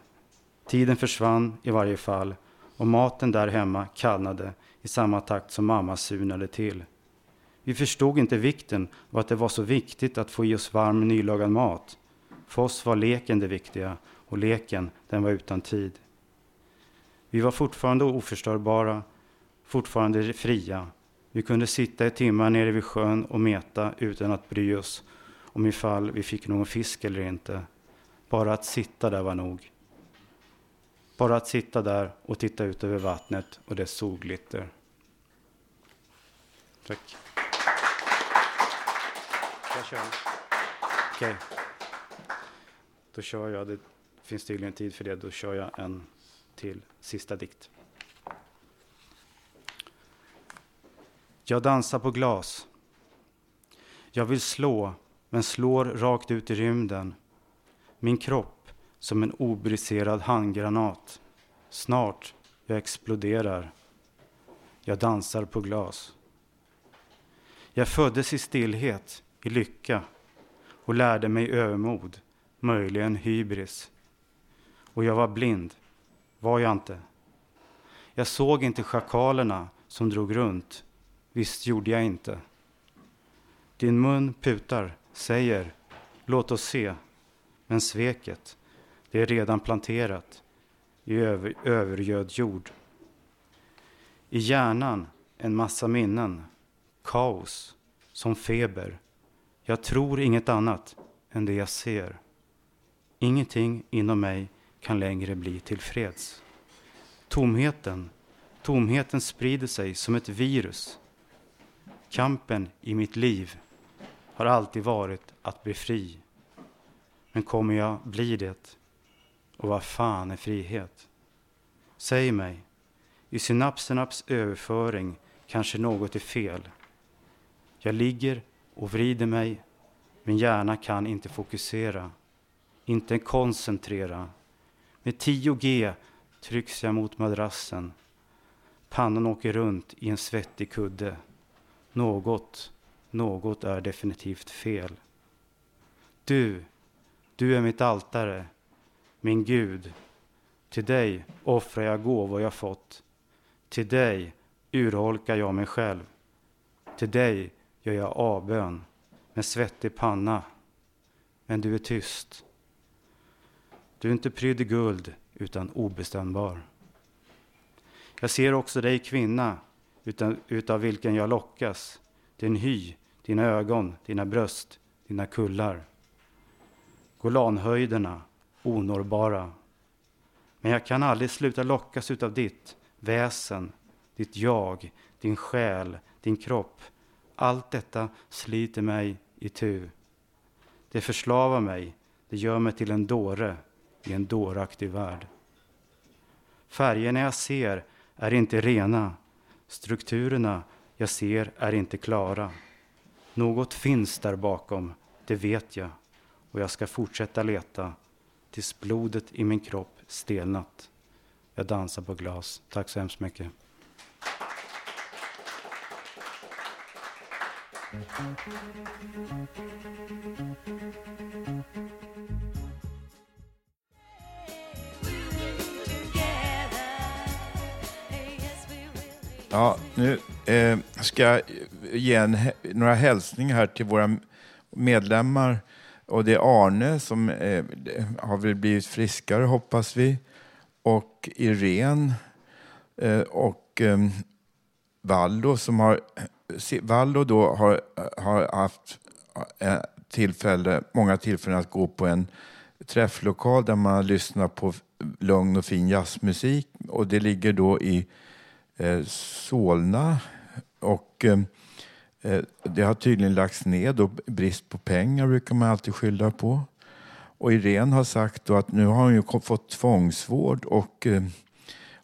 Tiden försvann i varje fall och maten där hemma kallnade i samma takt som mamma surnade till. Vi förstod inte vikten av att det var så viktigt att få i oss varm nylagad mat. För oss var leken det viktiga och leken den var utan tid. Vi var fortfarande oförstörbara, fortfarande fria. Vi kunde sitta i timmar nere vid sjön och meta utan att bry oss om ifall vi fick någon fisk eller inte. Bara att sitta där var nog. Bara att sitta där och titta ut över vattnet och dess solglitter. Tack. Jag kör. Okej. Då kör jag. Det finns tydligen tid för det. Då kör jag en till sista dikt. Jag dansar på glas. Jag vill slå, men slår rakt ut i rymden. Min kropp som en obriserad handgranat. Snart jag exploderar. Jag dansar på glas. Jag föddes i stillhet, i lycka och lärde mig övermod, möjligen hybris. Och jag var blind, var jag inte. Jag såg inte schakalerna som drog runt, visst gjorde jag inte. Din mun putar, säger, låt oss se, men sveket, det är redan planterat i över, övergöd jord. I hjärnan en massa minnen, kaos, som feber. Jag tror inget annat än det jag ser. Ingenting inom mig kan längre bli tillfreds. Tomheten, tomheten sprider sig som ett virus. Kampen i mitt liv har alltid varit att bli fri. Men kommer jag bli det? Och vad fan är frihet? Säg mig, i synapsernas överföring kanske något är fel. Jag ligger och vrider mig, min hjärna kan inte fokusera, inte koncentrera. Med 10G trycks jag mot madrassen. Pannan åker runt i en svettig kudde. Något, något är definitivt fel. Du, du är mitt altare, min Gud. Till dig offrar jag gåvor jag fått. Till dig urholkar jag mig själv. Till dig gör jag avbön med svettig panna. Men du är tyst. Du är inte prydd i guld, utan obestämbar. Jag ser också dig kvinna, utan, utav vilken jag lockas. Din hy, dina ögon, dina bröst, dina kullar. Golanhöjderna, onårbara. Men jag kan aldrig sluta lockas utav ditt väsen, ditt jag, din själ, din kropp. Allt detta sliter mig i tu. Det förslavar mig, det gör mig till en dåre i en dåraktig värld. Färgerna jag ser är inte rena, strukturerna jag ser är inte klara. Något finns där bakom, det vet jag, och jag ska fortsätta leta tills blodet i min kropp stelnat. Jag dansar på glas. Tack så hemskt mycket. Ja, nu eh, ska jag ge en, några hälsningar här till våra medlemmar Och det är Arne som eh, har väl blivit friskare hoppas vi. Och Irene eh, och eh, Vallo som har Vallo då har, har haft eh, tillfälle, många tillfällen att gå på en träfflokal där man lyssnar på lugn och fin jazzmusik. Och det ligger då i Eh, Solna. Och eh, eh, det har tydligen lagts ned och brist på pengar brukar man alltid skylla på. Och Irene har sagt då att nu har hon ju fått tvångsvård och eh,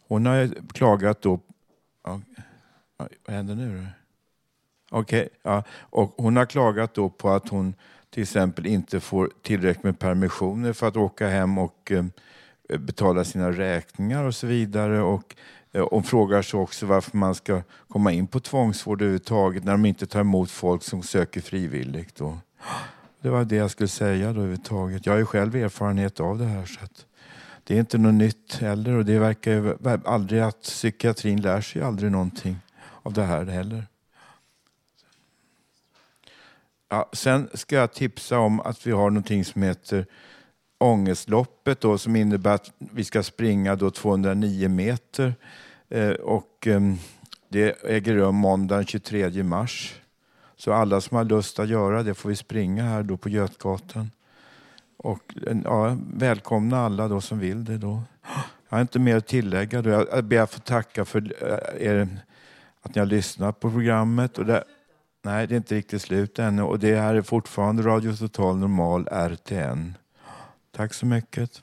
hon har klagat då... Ja, vad händer nu Okej, Okej, ja. och hon har klagat då på att hon till exempel inte får tillräckligt med permissioner för att åka hem och eh, betala sina räkningar och så vidare. Och Eh, hon frågar sig också varför man ska komma in på tvångsvård överhuvudtaget när de inte tar emot folk som söker frivilligt. Då. Det var det jag skulle säga då överhuvudtaget. Jag har ju själv erfarenhet av det här. Så att det är inte något nytt heller och det verkar ju aldrig att psykiatrin lär sig aldrig någonting av det här heller. Ja, sen ska jag tipsa om att vi har någonting som heter Ångestloppet då, som innebär att vi ska springa då 209 meter. Eh, och, ehm, det äger rum måndag den 23 mars. Så alla som har lust att göra det får vi springa här då på Götgatan. Och ja, välkomna alla då som vill det då. Jag har inte mer att tillägga. Då. Jag ber att få tacka för eh, er, att ni har lyssnat på programmet. Och det, nej, det är inte riktigt slut ännu. Och det här är fortfarande Radio Total Normal RTN. Tack så mycket.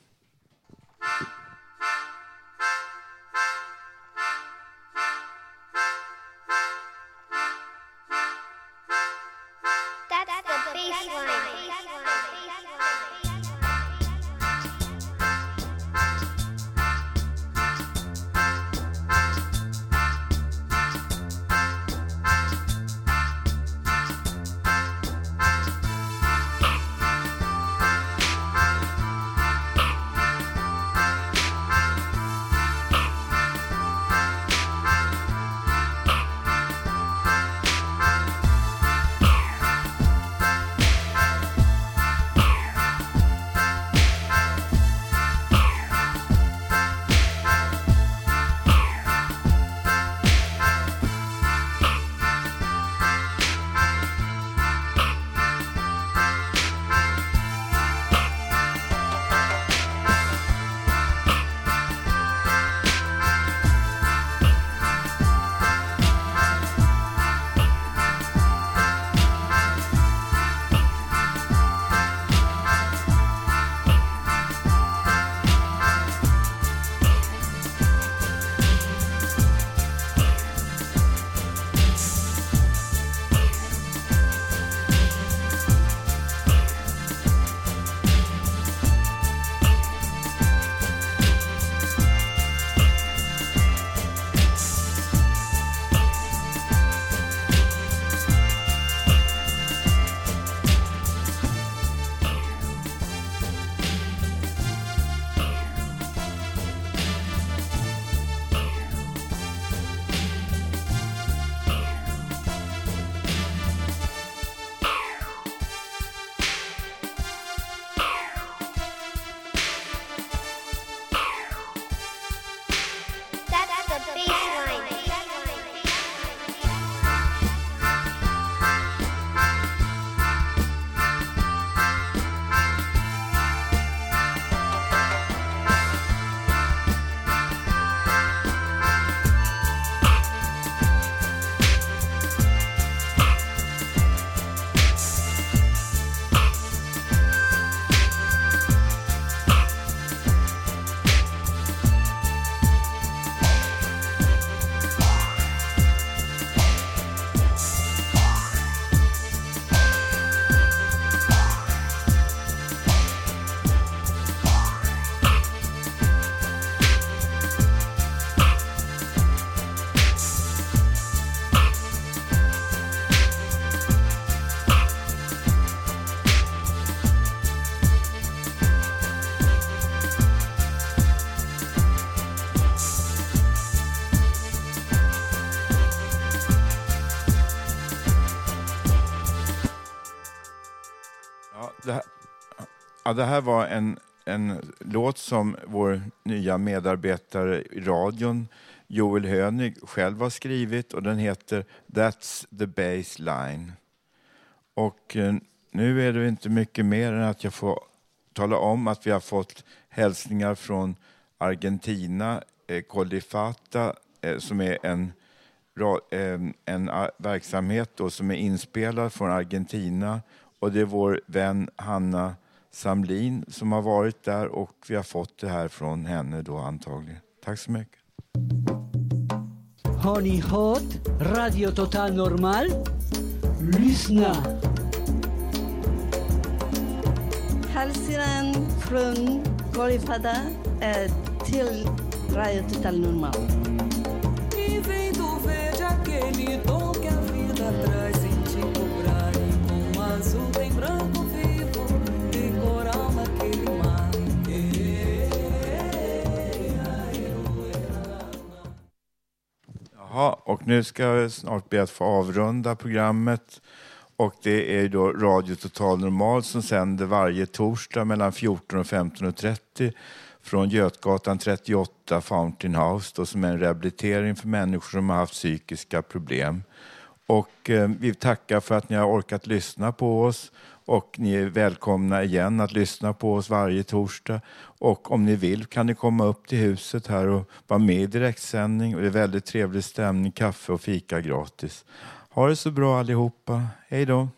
Det här var en, en låt som vår nya medarbetare i radion, Joel Hönig, själv har skrivit och den heter That's the baseline. Och eh, nu är det inte mycket mer än att jag får tala om att vi har fått hälsningar från Argentina, eh, Colifata, eh, som är en, ra- eh, en eh, verksamhet då, som är inspelad från Argentina. Och det är vår vän Hanna Samlin som har varit där och vi har fått det här från henne då antagligen. Tack så mycket. Har ni hört Radio Total Normal? Lyssna! Hälsningen från Kolifada eh, till Radio Total Normal. E Ja, och nu ska jag snart be att få avrunda programmet. Och det är då Radio Total Normal som sänder varje torsdag mellan 14 och 15.30 från Götgatan 38, Fountain House, då, som är en rehabilitering för människor som har haft psykiska problem. Och eh, vi tackar för att ni har orkat lyssna på oss och ni är välkomna igen att lyssna på oss varje torsdag. Och om ni vill kan ni komma upp till huset här och vara med i direktsändning. Och det är väldigt trevlig stämning, kaffe och fika gratis. Ha det så bra allihopa. Hej då!